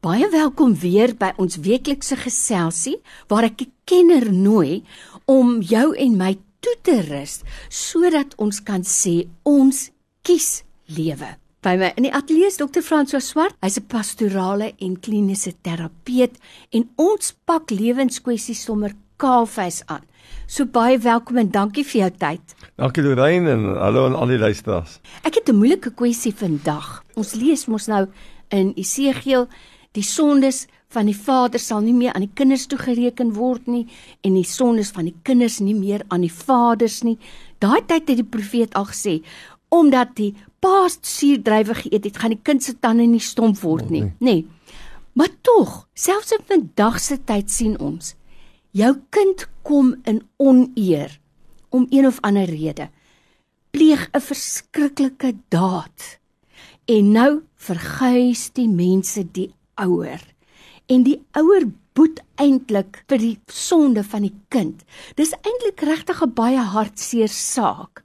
Baie welkom weer by ons weeklikse geselsie waar ek 'n kenner nooi om jou en my toe te rus sodat ons kan sê ons kies lewe. By my in die ateljee is Dr. François Swart. Hy's 'n pastorale en kliniese terapeut en ons pak lewenskwessies sommer kaalvuis aan. So baie welkom en dankie vir jou tyd. Dankie Lorraine en hallo aan al die luisteraars. Ek het 'n moeilike kwessie vandag. Ons lees mos nou in Esegiel die sondes van die vader sal nie meer aan die kinders toegereken word nie en die sondes van die kinders nie meer aan die vaders nie. Daai tyd het die profeet al gesê omdat die pa suurdrywe geëet het, gaan die kind se tande nie stomp word nie, nê. Nee. Maar tog, selfs in vandag se tyd sien ons jou kind kom in oneer om een of ander rede pleeg 'n verskriklike daad. En nou verguis die mense die ouer. En die ouer boet eintlik vir die sonde van die kind. Dis eintlik regtig 'n baie hartseer saak.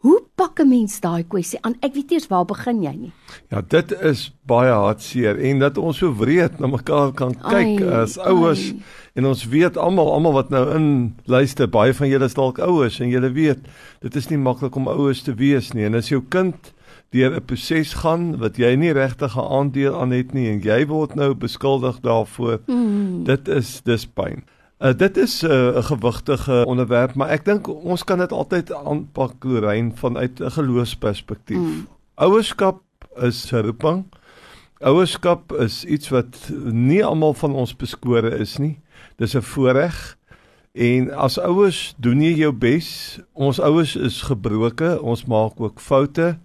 Hoe pak 'n mens daai kwessie aan? Ek weet eers waar begin jy nie. Ja, dit is baie hartseer en dat ons so wreed na mekaar kan kyk ai, as ouers ai. en ons weet almal almal wat nou in luister, baie van julle is dalk ouers en julle weet, dit is nie maklik om ouers te wees nie en as jou kind deur 'n proses gaan wat jy nie regtig 'n aandeel aan het nie en jy word nou beskuldig daarvoor. Mm. Dit is dis pyn. Uh, dit is uh, 'n uh, gewigtige onderwerp, maar ek dink ons kan dit altyd aanpak Lorraine vanuit 'n geloofsperspektief. Mm. Ouerskap is 'n roeping. Ouerskap is iets wat nie almal van ons beskore is nie. Dis 'n voorreg. En as ouers doen jy jou bes. Ons ouers is gebroke, ons maak ook foute.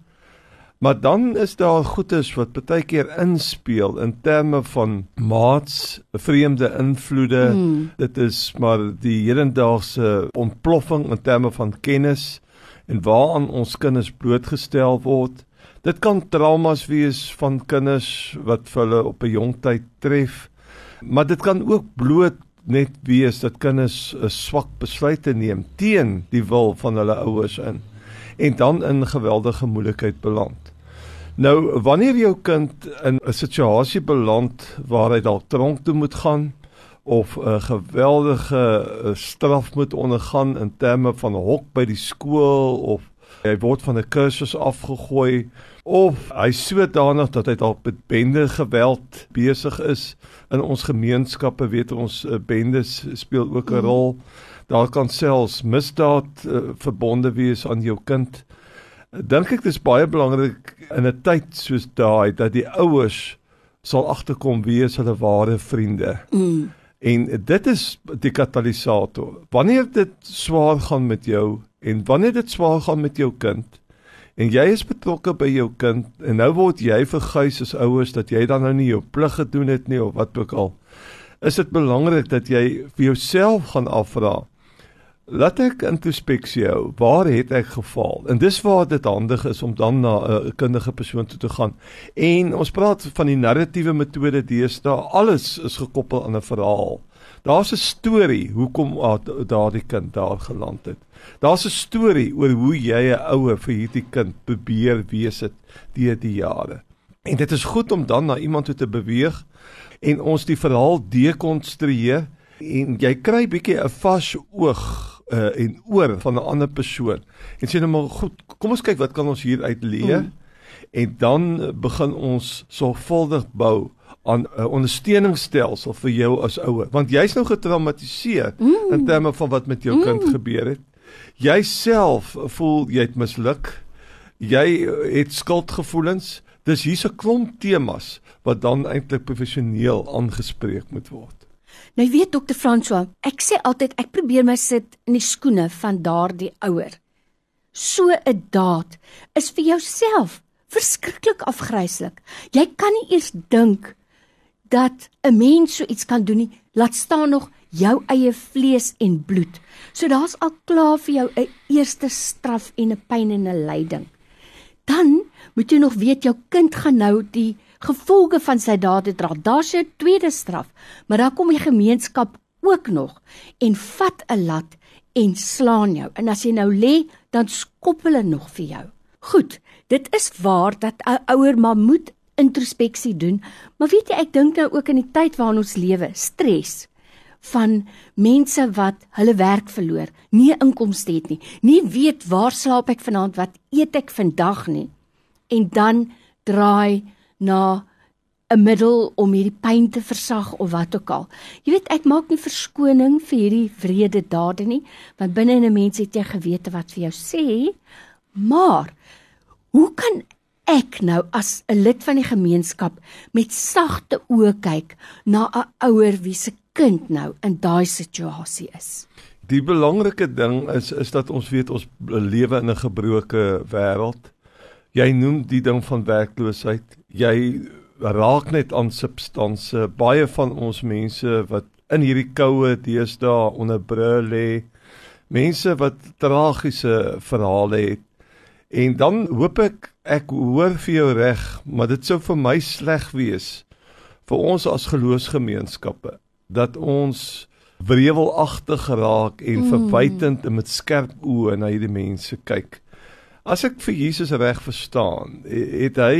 Maar dan is daar goedes wat baie keer inspel in terme van maats, vreemde invloede. Mm. Dit is maar die hedendaagse ontploffing in terme van kennis en waaraan ons kinders blootgestel word. Dit kan traumas wees van kinders wat hulle op 'n jong tyd tref. Maar dit kan ook bloot net wees dat kinders 'n swak besluite neem teen die wil van hulle ouers in en dan in geweldige moeilikheid beland. Nou wanneer jou kind in 'n situasie beland waar hy dalk tronk toe moet gaan of 'n geweldige eh, straf moet ondergaan in terme van 'n hok by die skool of hy word van 'n kursus afgegooi of hy sodanig dat hy dalk met bende geweld besig is in ons gemeenskappe weet ons eh, bendes speel ook 'n mm. rol daar kan selfs misdaad uh, verbonde wees aan jou kind dink ek dis baie belangrik in 'n tyd soos daai dat die ouers sal agterkom wie is hulle ware vriende. Mm. En dit is die katalisator. Wanneer dit swaar gaan met jou en wanneer dit swaar gaan met jou kind en jy is betrokke by jou kind en nou word jy verguis as ouers dat jy dan nou nie jou plig gedoen het nie of wat ook al. Is dit belangrik dat jy vir jouself gaan afvra Laat ek introspeksie hou. Waar het ek gefaal? En dis waar dit handig is om dan na 'n kundige persoon toe te gaan. En ons praat van die narratiewe metode deesdae. Alles is gekoppel aan 'n verhaal. Daar's 'n storie hoekom daardie kind daar geland het. Daar's 'n storie oor hoe jy 'n ouer vir hierdie kind probeer wees het deur die jare. En dit is goed om dan na iemand toe te beweeg en ons die verhaal dekonstrueer en jy kry bietjie 'n vas oog uh, en oor van 'n ander persoon. En sê nou maar goed, kom ons kyk wat kan ons hier uit leer? Mm. En dan begin ons sorgvuldig bou aan 'n uh, ondersteuningsstelsel vir jou as ouer, want jy's nou getraumatiseer mm. in terme van wat met jou mm. kind gebeur het. Jy self voel jy het misluk. Jy het skuldgevoelens. Dis hier's 'n klomp temas wat dan eintlik professioneel aangespreek moet word. Nou weet dokter François, ek sê altyd ek probeer my sit in die skoene van daardie ouer. So 'n daad is vir jouself verskriklik afgryslik. Jy kan nie eers dink dat 'n mens so iets kan doen nie. Laat staan nog jou eie vlees en bloed. So daar's al klaar vir jou 'n eerste straf en 'n pyn en 'n lyding. Dan moet jy nog weet jou kind gaan nou die gevolge van sy dade dra. Daar's 'n tweede straf, maar dan kom die gemeenskap ook nog en vat 'n lat en slaan jou. En as jy nou lê, dan skop hulle nog vir jou. Goed, dit is waar dat 'n ouer maar moet introspeksie doen. Maar weet jy, ek dink nou ook in die tyd waarin ons lewe, stres van mense wat hulle werk verloor, nie inkomste het nie, nie weet waar slaap ek vanaand, wat eet ek vandag nie. En dan draai na 'n middel om hierdie pyn te versag of wat ook al. Jy weet, ek maak nie verskoning vir hierdie wrede dade nie, want binne in 'n mens het jy gewete wat vir jou sê, maar hoe kan ek nou as 'n lid van die gemeenskap met sagte oë kyk na 'n ouer wie se kind nou in daai situasie is? Die belangrike ding is is dat ons weet ons lewe in 'n gebroke wêreld. Jy noem die ding van werkloosheid. Jy raak net aan substansie. Baie van ons mense wat in hierdie koue deesdae onder brûe lê, mense wat tragiese verhale het. En dan hoop ek ek hoor vir jou reg, maar dit sou vir my sleg wees vir ons as geloofsgemeenskappe dat ons wrevelagtig geraak en mm. verwytend en met skerp oë na hierdie mense kyk. As ek vir Jesus reg verstaan, het hy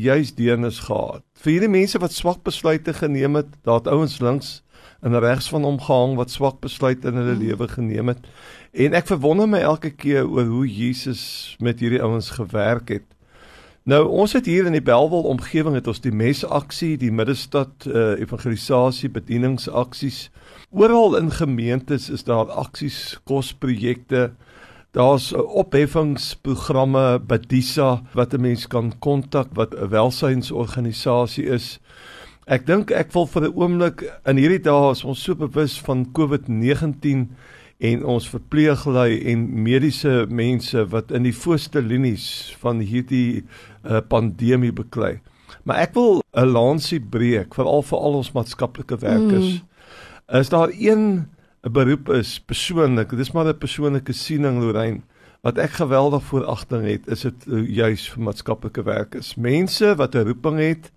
juis deernis gehad. Vir hierdie mense wat swak besluite geneem het, daar het ouens links en regs van hom gehang wat swak besluite in hulle mm. lewe geneem het. En ek verwonder my elke keer oor hoe Jesus met hierdie ouens gewerk het. Nou ons het hier in die Belwel omgewing het ons die mesaksie, die Middestad uh, evangelisasie bedieningsaksies. Oral in gemeentes is daar aksies, kosprojekte, Daar's opheffingsprogramme by Disa wat 'n mens kan kontak wat 'n welsynsorganisasie is. Ek dink ek wil vir 'n oomblik in hierdie dae is ons so bewus van COVID-19 en ons verpleeglui en mediese mense wat in die voorste linies van hierdie uh, pandemie beklei. Maar ek wil 'n lansie breek vir al vir al ons maatskaplike werkers. Mm. Is daar een 'n beroep is persoonlik, dis maar 'n persoonlike siening Lorraine wat ek geweldig vooragting het, is dit uh, juis vir maatskaplike werkers. Mense wat 'n roeping het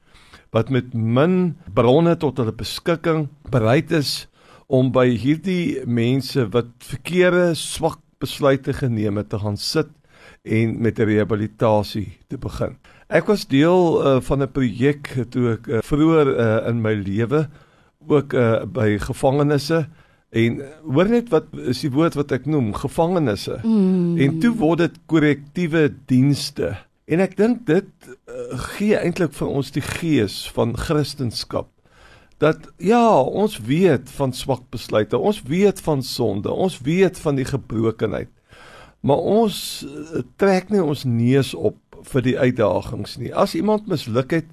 wat met min bronne tot hulle beskikking bereid is om by hierdie mense wat verkeerde swak besluite geneem het te gaan sit en met 'n rehabilitasie te begin. Ek was deel uh, van 'n projek toe ek uh, vroeër uh, in my lewe ook uh, by gevangenisse En hoor net wat is die woord wat ek noem, gevangenisse. Mm. En toe word dit korrektiewe dienste. En ek dink dit uh, gee eintlik vir ons die gees van Christendom dat ja, ons weet van swak besluite, ons weet van sonde, ons weet van die gebrokenheid. Maar ons uh, trek nie ons neus op vir die uitdagings nie. As iemand misluk het,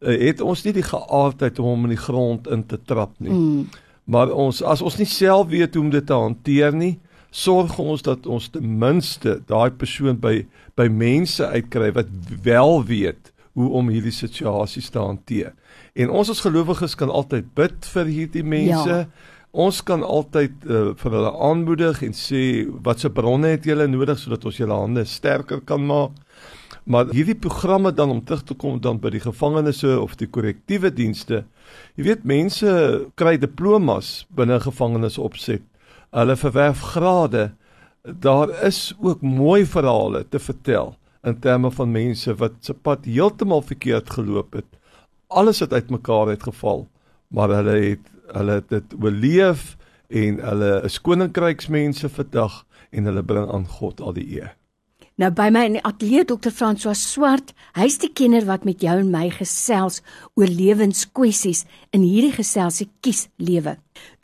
uh, het ons nie die geaardheid om hom in die grond in te trap nie. Mm. Maar ons as ons nie self weet hoe om dit te hanteer nie, sorg ons dat ons ten minste daai persoon by by mense uitkry wat wel weet hoe om hierdie situasies te hanteer. En ons as gelowiges kan altyd bid vir hierdie mense. Ja. Ons kan altyd uh, vir hulle aanmoedig en sê wat se bronne het julle nodig sodat ons julle hande sterker kan maak. Maar hierdie programme dan om terug te kom dan by die gevangenisse of die korrektiewe dienste. Jy weet mense kry diplomas binne gevangenis opset. Hulle verwerf grade. Daar is ook mooi verhale te vertel in terme van mense wat se pad heeltemal verkeerd geloop het. Alles het uitmekaar uitgeval, maar hulle het hulle het dit oorleef en hulle is koninkryksmense vandag en hulle bring aan God al die eer. Nou by my in die ateljee Dr. François Swart, hy's die kenner wat met jou en my gesels oor lewenskwessies in hierdie geselsie kies lewe.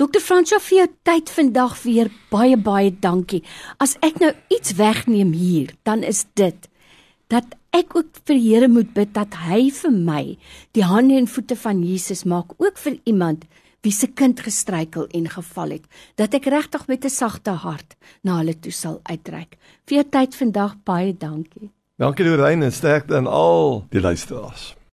Dr. François vir jou tyd vandag weer baie baie dankie. As ek nou iets wegneem hier, dan is dit dat ek ook vir die Here moet bid dat hy vir my die hande en voete van Jesus maak, ook vir iemand wie se kind gestruikel en geval het, dat ek regtig met 'n sagte hart na hulle toe sal uitreik. Vir jou tyd vandag baie dankie. Dankie Lorraine en sterkte aan al die luisteraars.